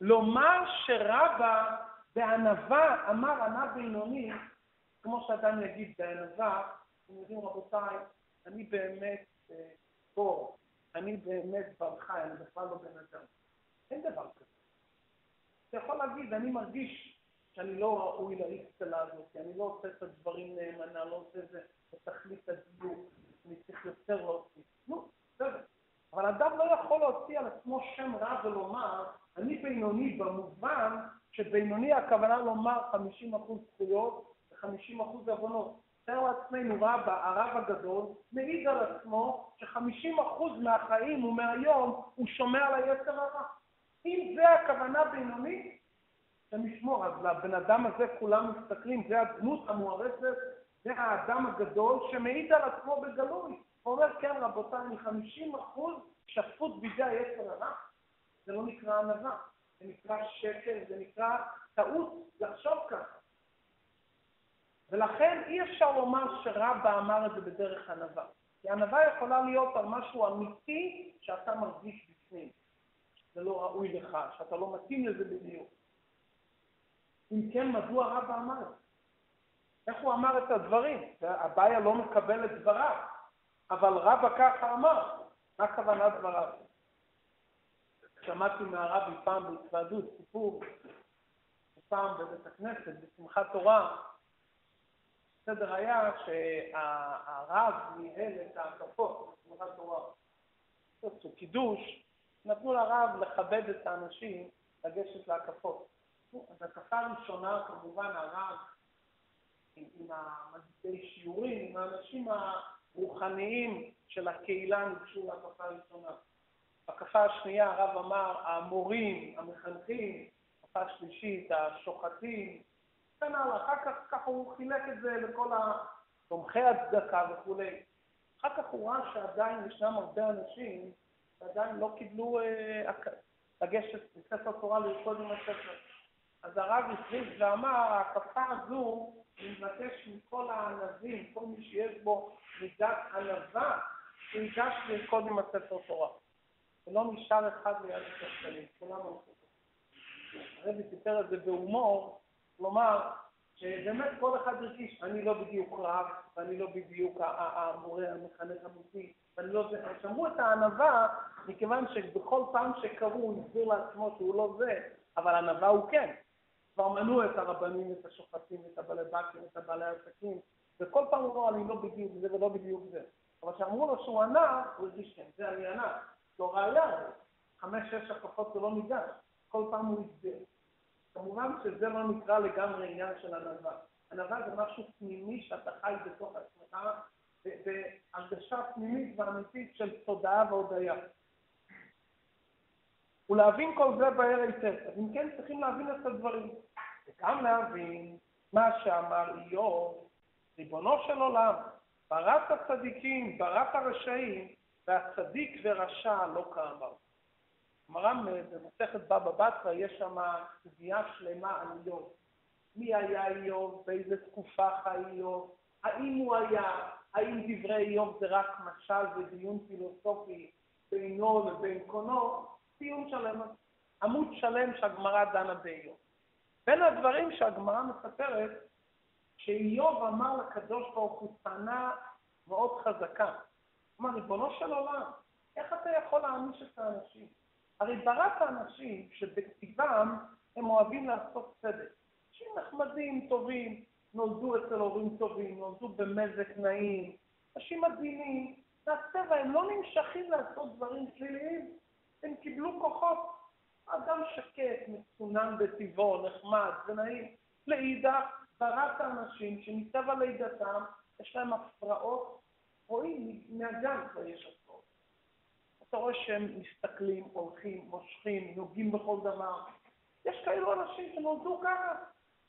לומר שרבא בענווה אמר ענה בינוני, כמו שאדם יגיד בענווה, אתם יודעים רבותיי, אני באמת אה, אני באמת בר חי, אני בכלל לא בן אדם. אין דבר כזה. אתה יכול להגיד, אני מרגיש שאני לא ראוי לאקסטלה הזאת, אני לא עושה את הדברים נאמנה, לא עושה את זה בתכלית הדיוק, אני צריך יותר להוציא. נו, בסדר. אבל אדם לא יכול להוציא על עצמו שם רע ולומר, אני בינוני במובן שבינוני הכוונה לומר 50% זכויות ו-50% עוונות. תאר לעצמנו רבא, הרב הגדול, מעיד על עצמו ש-50% מהחיים ומהיום הוא שומע על היצר הרע. אם זה הכוונה בינוני, שנשמור, אז לבן אדם הזה כולם מסתכלים, זה הדמות המוערצת, זה האדם הגדול שמעיד על עצמו בגלוי. הוא אומר, כן רבותיי, מ-50% שפוט בידי היצר הרע, זה לא נקרא ענווה, זה נקרא שקר, זה נקרא טעות לחשוב ככה. ולכן אי אפשר לומר שרבא אמר את זה בדרך ענווה. כי ענווה יכולה להיות על משהו אמיתי שאתה מרגיש בפנים. זה לא ראוי לך, שאתה לא מתאים לזה בדיוק. אם כן, מדוע רבא אמר את זה? איך הוא אמר את הדברים? הבעיה לא מקבל את דבריו, אבל רבא ככה אמר. מה כוונת דבריו? שמעתי מהרבי פעם בהתוועדות סיפור, פעם בבית הכנסת, בשמחת תורה, בסדר היה שהרב ניהל את ההקפות, בשמחת תורה. עשו קידוש, נתנו לרב לכבד את האנשים לגשת להקפות. אז הקפה הראשונה, כמובן, הרב עם, המגידי שיעורים, עם האנשים הרוחניים של הקהילה ניגשו להקפה הראשונה. בהקפה השנייה הרב אמר, המורים, המחנכים, הקפה השלישית, השוחטים, וכן הלאה. אחר כך ככה הוא חילק את זה לכל תומכי הצדקה וכולי. אחר כך הוא ראה שעדיין ישנם הרבה אנשים שעדיין לא קיבלו אה, לגשת לספר תורה לרקוד עם הספר. אז הרב הכריז ואמר, ההקפה הזו, אני מבקש מכל הענבים, כל מי שיש בו מידת ענווה, שיגש לרקוד עם הספר תורה. ולא נשאר אחד ליד הספרים, כולם הלכו. הרבי סיפר את זה בהומור, כלומר, שבאמת כל אחד הרגיש, אני לא בדיוק רב, ואני לא בדיוק המורה המחנך המותי, ואני לא זה, שמעו את הענווה, מכיוון שבכל פעם שקראו הוא הסביר לעצמו שהוא לא זה, אבל ענווה הוא כן. כבר מנעו את הרבנים, את השוחטים, את הבעלי בקים, את הבעלי העסקים, וכל פעם הוא אמר, אני לא בדיוק זה ולא בדיוק זה. אבל כשאמרו לו שהוא ענה, הוא הרגיש כן, זה אני ענה. לא ראיה, חמש-שש הקפות הוא לא ניגש, כל פעם הוא הסביר. כמובן שזה לא נקרא לגמרי עניין של ענווה. ענווה זה משהו פנימי שאתה חי בתוך עצמך, בהרגשה פנימית ואמיתית של תודעה והודיה. ולהבין כל זה בהר היטב. אז אם כן, צריכים להבין את הדברים. וגם להבין מה שאמר איוב, ריבונו של עולם, ברת הצדיקים, ברת הרשעים, והצדיק ורשע לא כאמר. גמרא במסכת בבא בתרא יש שם סוגיה שלמה על איוב. מי היה איוב? באיזה תקופה חי איוב? האם הוא היה? האם דברי איוב זה רק משל ודיון פילוסופי בינו לבין קונו? דיון שלם, עמוד שלם שהגמרא דנה באיוב. בין הדברים שהגמרא מספרת, שאיוב אמר לקדוש ברוך הוא טענה מאוד חזקה. כלומר, ריבונו של עולם, איך אתה יכול להעניש את האנשים? הרי בראת האנשים שבטבעם הם אוהבים לעשות צדק. אנשים נחמדים, טובים, נולדו אצל הורים טובים, נולדו במזק נעים, אנשים מדהימים, מהטבע הם לא נמשכים לעשות דברים שליליים, הם קיבלו כוחות. אדם שקט, מצונן בטבעו, נחמד ונעים. לאידך, בראת האנשים שמטבע לידתם יש להם הפרעות, רואים, מהגן כבר יש הפרעות. אתה רואה שהם מסתכלים, הולכים, מושכים, נוגעים בכל דבר. יש כאלו אנשים שנולדו ככה.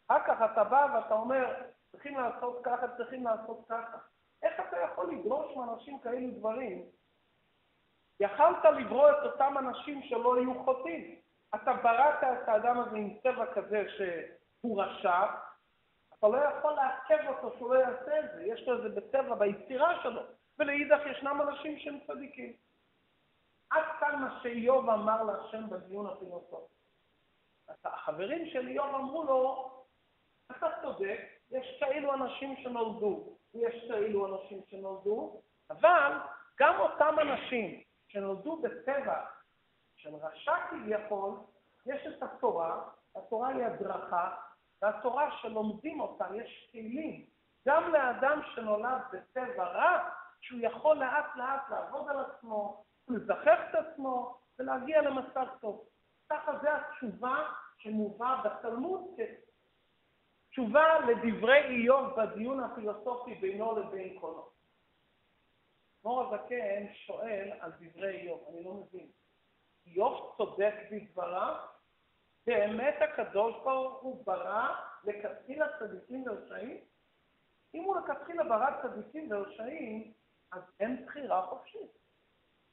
אחר כך אתה בא ואתה אומר, צריכים לעשות ככה, צריכים לעשות ככה. איך אתה יכול לדרוש מאנשים כאלו דברים? יכלת לברוא את אותם אנשים שלא יהיו חוטאים. אתה בראת את האדם הזה עם צבע כזה שהוא רשע, אתה לא יכול לעכב אותו שהוא לא יעשה את זה. יש לו את זה בטבע, ביצירה שלו. ולאידך ישנם אנשים שהם צדיקים. עד כאן מה שאיוב אמר להשם בדיון הפילוסופי. החברים של איוב אמרו לו, אתה צודק, יש כאלו אנשים שנולדו, ויש כאלו אנשים שנולדו, אבל גם אותם אנשים שנולדו בטבע של רשע כביכול, יש את התורה, התורה היא הדרכה, והתורה שלומדים אותה, יש כלים, גם לאדם שנולד בטבע רע, שהוא יכול לאט לאט לעבוד על עצמו, לזכח את עצמו ולהגיע למצב טוב. ככה זה התשובה שמובא בתלמוד כתשובה לדברי איוב בדיון הפילוסופי בינו לבין קונו. מור הזקן שואל על דברי איוב, אני לא מבין. איוב צודק בדבריו? באמת הקדוש ברוך הוא ברא לכתחילה צדיקים ורשעים? אם הוא לכתחילה ברא צדיקים ורשעים, אז אין בחירה חופשית.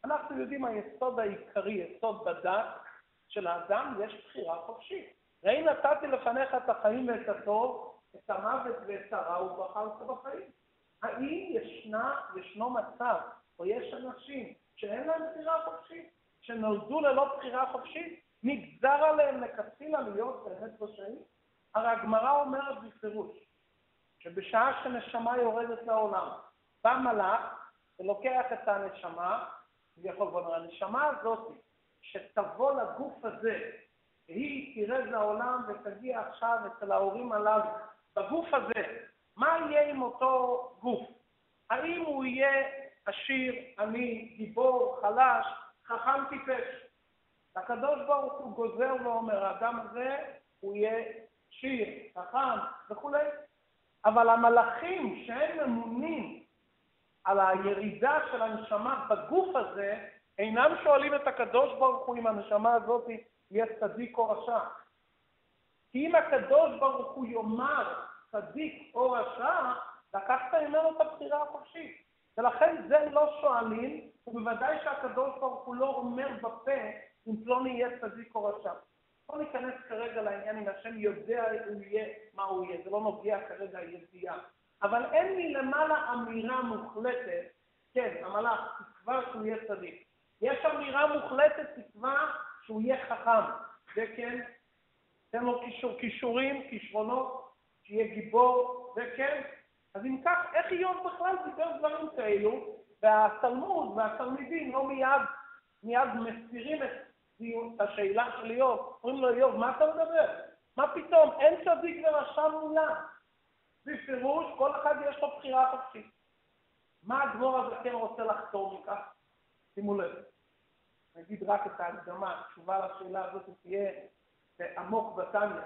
אנחנו יודעים היסוד העיקרי, יסוד בדת של האדם, יש בחירה חופשית. ראי נתתי לפניך את החיים ואת הטוב, את המוות ואת הרע, ובחרת בחיים. האם ישנה, ישנו מצב, או יש אנשים שאין להם בחירה חופשית, שנולדו ללא בחירה חופשית, נגזר עליהם לכתחילה להיות באמת רשעים? הרי הגמרא אומרת בפירוש, שבשעה שנשמה יורדת לעולם, בא מלאך ולוקח את הנשמה, כביכול בוא נראה, הנשמה הזאת, שתבוא לגוף הזה, והיא תרד לעולם ותגיע עכשיו אצל ההורים הללו, בגוף הזה, מה יהיה עם אותו גוף? האם הוא יהיה עשיר, עני, גיבור, חלש, חכם טיפש? הקדוש ברוך הוא גוזר ואומר, האדם הזה הוא יהיה שיר, חכם וכולי. אבל המלאכים שהם ממונים על הירידה של הנשמה בגוף הזה, אינם שואלים את הקדוש ברוך הוא אם הנשמה הזאת יהיה צדיק או רשע. כי אם הקדוש ברוך הוא יאמר צדיק או רשע, לקחת ממנו את הבחירה החופשית. ולכן זה לא שואלים, ובוודאי שהקדוש ברוך הוא לא אומר בפה אם פלוני יהיה צדיק או רשע. לא ניכנס כרגע לעניין אם השם יודע הוא יהיה, מה הוא יהיה, זה לא נוגע כרגע הידיעה. אבל אין מלמעלה אמירה מוחלטת, כן, המלאך, תקווה שהוא יהיה צדיק. יש אמירה מוחלטת, תקווה שהוא יהיה חכם. זה כן, תן לו כישור, כישורים, כישרונות, שיהיה גיבור, זה כן. אז אם כך, איך איוב בכלל דיבר דברים כאלו, והתלמוד והתלמידים לא מיד, מיד מסירים את, את השאלה של איוב, אומרים לו, איוב, מה אתה מדבר? מה פתאום? אין צדיק ורשע מולה. בפירוש, כל אחד יש לו בחירה חופשית. מה הדבור הזה כן רוצה לחתור מכך? שימו לב. נגיד רק את ההקדמה, התשובה לשאלה הזאת תהיה עמוק בתניא.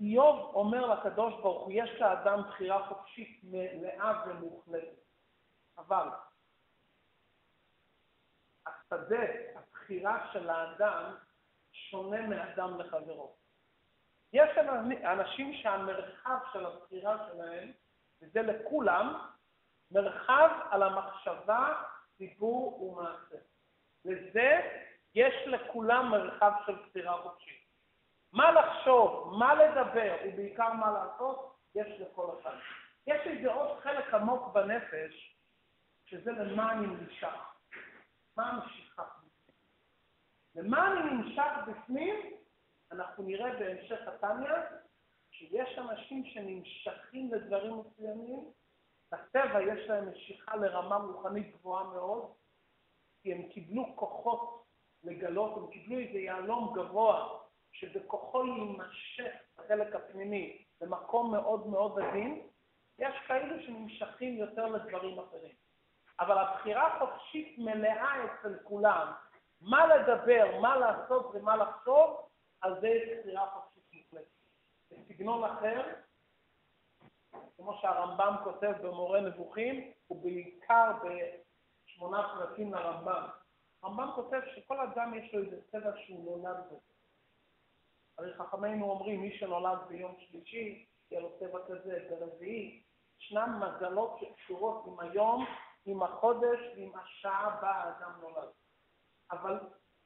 איוב אומר לקדוש ברוך הוא, יש לאדם בחירה חופשית מלאה ומוחלטת. אבל השדה, הבחירה של האדם, שונה מאדם לחברו. יש אנשים שהמרחב של הבחירה שלהם, וזה לכולם, מרחב על המחשבה, דיבור ומעשה. לזה יש לכולם מרחב של בחירה חופשית. מה לחשוב, מה לדבר, ובעיקר מה לעשות, יש לכל אחד. יש איזה עוד חלק עמוק בנפש, שזה למה אני נמשך. מה המשיכה? למה אני נמשך בפנים? אנחנו נראה בהמשך התניא שיש אנשים שנמשכים לדברים מסוימים, בטבע יש להם משיכה לרמה רוחנית גבוהה מאוד, כי הם קיבלו כוחות לגלות, הם קיבלו איזה יהלום גבוה שבכוחו יימשך בחלק הפנימי במקום מאוד מאוד עדין, יש כאלו שנמשכים יותר לדברים אחרים. אבל הבחירה חופשית מלאה אצל כולם, מה לדבר, מה לעשות ומה לחשוב, על זה יש בחירה חופשית מוחלטת. בסגנון אחר, כמו שהרמב"ם כותב במורה נבוכים, ובעיקר בשמונה פרקים לרמב"ם. הרמב"ם כותב שכל אדם יש לו איזה צבע שהוא נולד בזה. הרי חכמינו אומרים, מי שנולד ביום שלישי, יהיה לו צבע כזה, ברביעי. ישנן מזלות שקשורות עם היום, עם החודש ועם השעה בה האדם נולד. אבל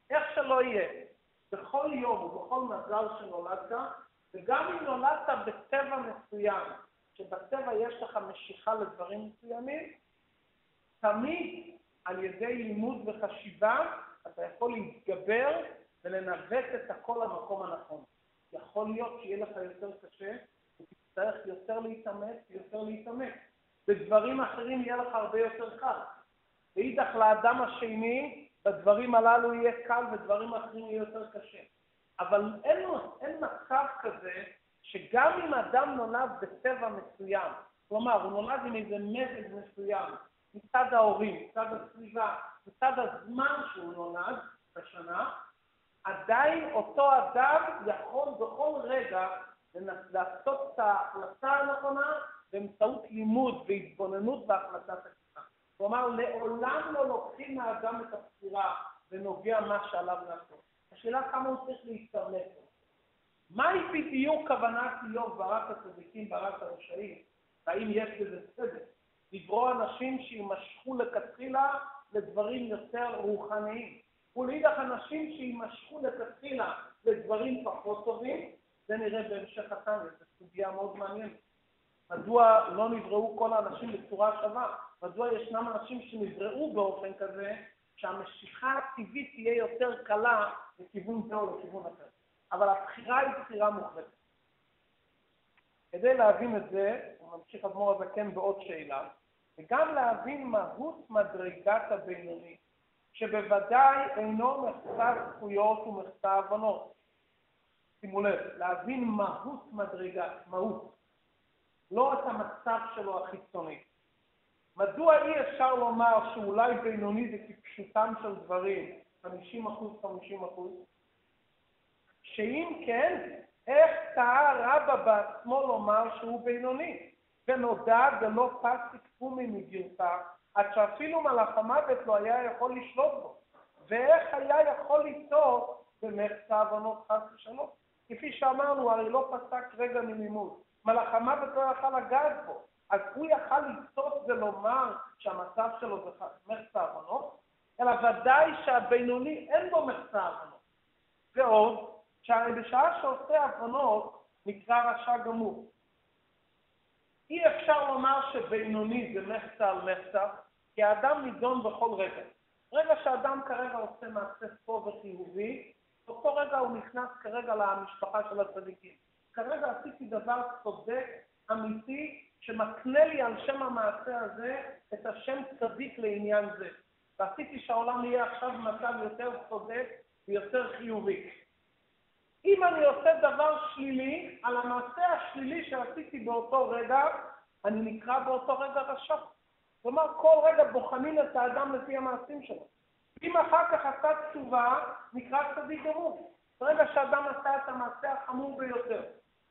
איך שלא יהיה, בכל יום ובכל מזל שנולדת, וגם אם נולדת בצבע מסוים, שבצבע יש לך משיכה לדברים מסוימים, תמיד על ידי לימוד וחשיבה אתה יכול להתגבר ולנווט את הכל למקום הנכון. יכול להיות שיהיה לך יותר קשה, ותצטרך יותר להתאמץ ויותר להתאמץ. בדברים אחרים יהיה לך הרבה יותר קל. ואידך לאדם השני, בדברים הללו יהיה קל, ודברים אחרים יהיה יותר קשה. אבל אין, אין מצב כזה שגם אם אדם נולד בצבע מסוים, כלומר, הוא נולד עם איזה מזג מסוים, מצד ההורים, מצד הסביבה, מצד הזמן שהוא נולד בשנה, עדיין אותו אדם יכול בכל רגע לעשות את ההחלטה הנכונה באמצעות לימוד והתבוננות בהחלטת הכיתה. כלומר, לעולם לא לוקחים מהאדם את הבחירה ונוגע מה שעליו לעשות. השאלה כמה הוא צריך להתפרנס. מהי בדיוק כוונת איוב ברק הצדיקים, ברק הרשעים? האם יש בזה צדק? לברוא אנשים שימשכו לכתחילה לדברים יותר רוחניים. ולאידך אנשים שימשכו לכתחילה לדברים פחות טובים, זה נראה בהמשך התניא, זו סוגיה מאוד מעניינת. מדוע לא נבראו כל האנשים בצורה שווה? מדוע ישנם אנשים שנבראו באופן כזה שהמשיכה הטבעית תהיה יותר קלה לכיוון זה או לכיוון אחר. אבל הבחירה היא בחירה מוחלטת. כדי להבין את זה, הוא ממשיך אדמו"ר הזקן בעוד שאלה, וגם להבין מהות מדרגת הבינוני, שבוודאי אינו מחסר זכויות ומחסר הבנות. שימו לב, להבין מהות מדרגה, מהות, לא את המצב שלו החיצוני. מדוע אי אפשר לומר שאולי בינוני זה כפשוטם של דברים, 50 אחוז, 50 אחוז? שאם כן, איך טעה רבא בעצמו לומר שהוא בינוני? ונודע ולא פס תקפומי מגרסה, עד שאפילו מלאך המוות לא היה יכול לשלוט בו. ואיך היה יכול ליצור במחצה עוונות חס ושלום? כפי שאמרנו, הרי לא פסק רגע מלימוד. מלאך המוות לא יכל לגעת בו. אז הוא יכל לצטות ולומר שהמצב שלו זה מחצה עוונות, אלא ודאי שהבינוני אין בו מחצה עוונות. ועוד, שהרי בשעה שעושה עוונות נקרא רשע גמור. אי אפשר לומר שבינוני זה מחצה על מחצה, כי האדם נידון בכל רגע. רגע שאדם כרגע עושה מעשה טוב וחיובי, באותו רגע הוא נכנס כרגע למשפחה של הצדיקים. כרגע עשיתי דבר צודק, אמיתי, שמקנה לי על שם המעשה הזה את השם צדיק לעניין זה. ועשיתי שהעולם יהיה עכשיו במצב יותר צודק ויותר חיובי. אם אני עושה דבר שלילי, על המעשה השלילי שעשיתי באותו רגע, אני נקרא באותו רגע רשע. כלומר, כל רגע בוחנים את האדם לפי המעשים שלו. אם אחר כך עשה תשובה, נקרא צדיק גמור. ברגע שאדם עשה את המעשה החמור ביותר.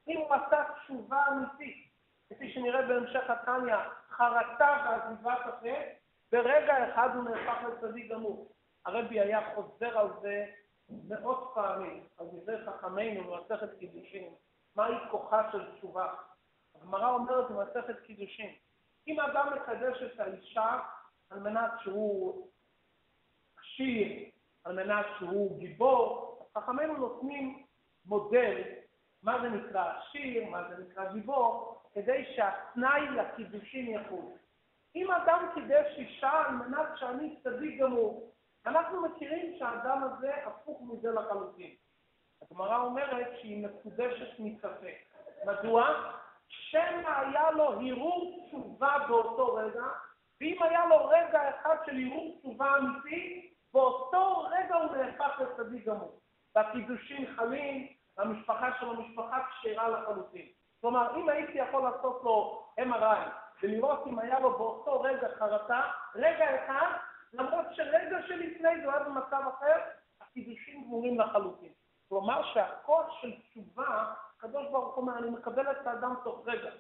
אם הוא עשה תשובה אמיתית, כפי שנראה בהמשך התניא, חרטה ועזיבת הפה, ברגע אחד הוא נהפך לצדיק גמור. הרבי היה חוזר על זה מאות פעמים, על דברי חכמינו במסכת קידושין, מהי כוחה של תשובה. הגמרא אומרת במסכת קידושין, אם אדם מקדש את האישה על מנת שהוא עשיר, על מנת שהוא גיבור, חכמינו נותנים מודל מה זה נקרא עשיר, מה זה נקרא גיבור, כדי שהתנאי לקידושין יחול. אם אדם קידש אישה על מנת שאני צדיק גמור, אנחנו מכירים שהאדם הזה הפוך מזה לחלוטין. הגמרא אומרת שהיא מקודשת מספק. מדוע? שמא היה לו הרהור תשובה באותו רגע, ואם היה לו רגע אחד של הרהור תשובה אמיתי, באותו רגע הוא נהפך לצדיק גמור. והקידושין חלים, והמשפחה שלו משפחה כשרה לחלוטין. כלומר, אם הייתי יכול לעשות לו MRI ולראות אם היה לו באותו רגע חרטה, רגע אחד, למרות שרגע שלפני זה היה במצב אחר, הקידושים גמורים לחלוטין. כלומר שהכוח של תשובה, הקדוש ברוך אומר, אני מקבל את האדם תוך רגע.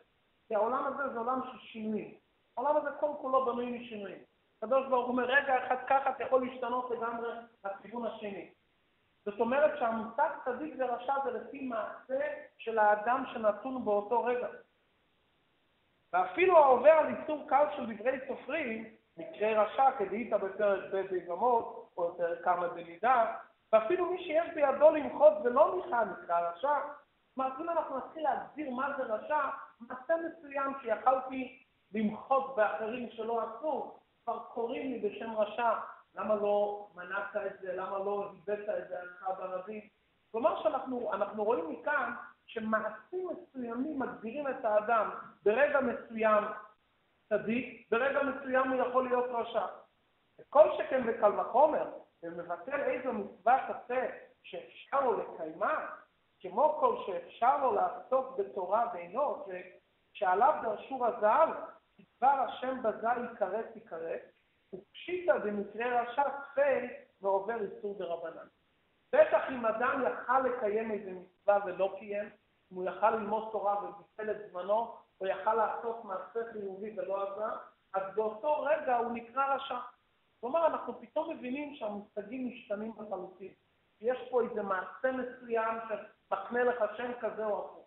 כי העולם הזה זה עולם של שינויים. העולם הזה כל כולו בנוי משינויים. הקדוש ברוך אומר, רגע אחד ככה אתה יכול להשתנות לגמרי לכיוון השני. זאת אומרת שהמושג צדיק ורשע זה לפי מעשה של האדם שנתון באותו רגע. ואפילו העובר על איסור קל של דברי סופרים, מקרה רשע כדאית בפרק ב' ביבמות, או יותר כמה בנידה, ואפילו מי שיש בידו למחות ולא ניחא נקרא רשע. כלומר, אם אנחנו נתחיל להגדיר מה זה רשע, מעשה מסוים שיכלתי למחות באחרים שלא עשו, כבר קוראים לי בשם רשע, למה לא מנעת את זה, למה לא הבאת את זה עליך ברבים? כלומר שאנחנו רואים מכאן שמעשים מסוימים מגדירים את האדם ברגע מסוים צדיק, ברגע מסוים הוא יכול להיות רשע. וכל שכן וקל וחומר, ומבטל איזו מצווה תעשה שאפשר לו לקיימה, כמו כל שאפשר לו לעסוק בתורה ואינו, שעליו דרשו רז"ל, דבר השם בזה יקרא תיקרא, ופשיטא במקרה רשע תפל ועובר איסור דרבנן. בטח אם אדם יכל לקיים איזה מצווה ולא קיים, אם הוא יכל ללמוד תורה וביטל את זמנו, או יכל לעשות מעשה חיובי ולא עשה, אז באותו רגע הוא נקרא רשע. כלומר, אנחנו פתאום מבינים שהמושגים משתנים לחלוטין. יש פה איזה מעשה מסוים שמקנה לך שם כזה או אחר.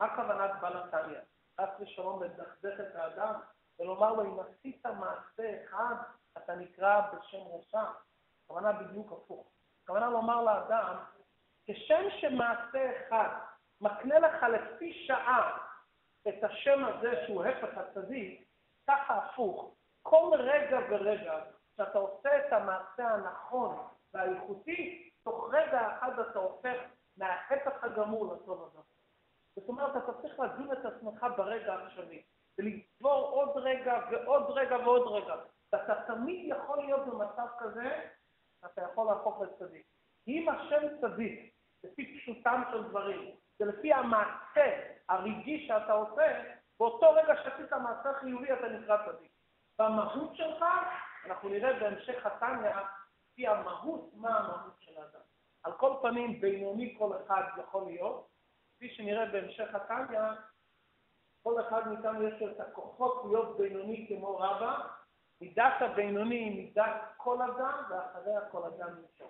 מה כוונת בעל התניא? חס ושלום לדכדך את האדם ולומר לו, אם עשית מעשה אחד, אתה נקרא בשם רשע. הכוונה בדיוק הפוך. הכוונה לומר לאדם, כשם שמעשה אחד מקנה לך לפי שעה את השם הזה שהוא הפך הצדיק, ככה הפוך. כל רגע ורגע שאתה עושה את המעשה הנכון והאיכותי, תוך רגע אחד אתה הופך מההפך הגמור לטוב הזה. זאת אומרת, אתה צריך לדון את עצמך ברגע העכשווי, ולצבור עוד רגע ועוד רגע ועוד רגע. ואתה תמיד יכול להיות במצב כזה, אתה יכול להפוך לצדיק. אם השם צדיק, לפי פשוטם של דברים, ולפי המעשה הרגעי שאתה עושה, באותו רגע שעשית מעשה חיובי אתה נקרא צדיק. במהות שלך, אנחנו נראה בהמשך התניא, לפי המהות, מה המהות של האדם. על כל פנים, בינוני כל אחד יכול להיות, כפי שנראה בהמשך התניא, כל אחד מאיתנו יש לו את הכוחות להיות בינוני כמו רבא, מידת הבינוני היא מידת כל אדם, ואחריה כל אדם נשאר.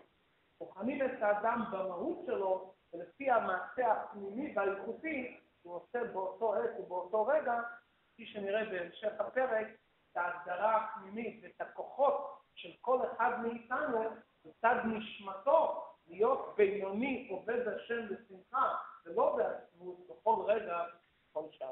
בוחנים את האדם במהות שלו, ולפי המעשה הפנימי והאיכותי שהוא עושה באותו עת ובאותו רגע, כפי שנראה בהמשך הפרק, את ההגדרה הפנימית ואת הכוחות של כל אחד מאיתנו, מצד נשמתו, להיות בינוני עובד השם בשמחה, ולא בעצמות בכל רגע, בכל שעה.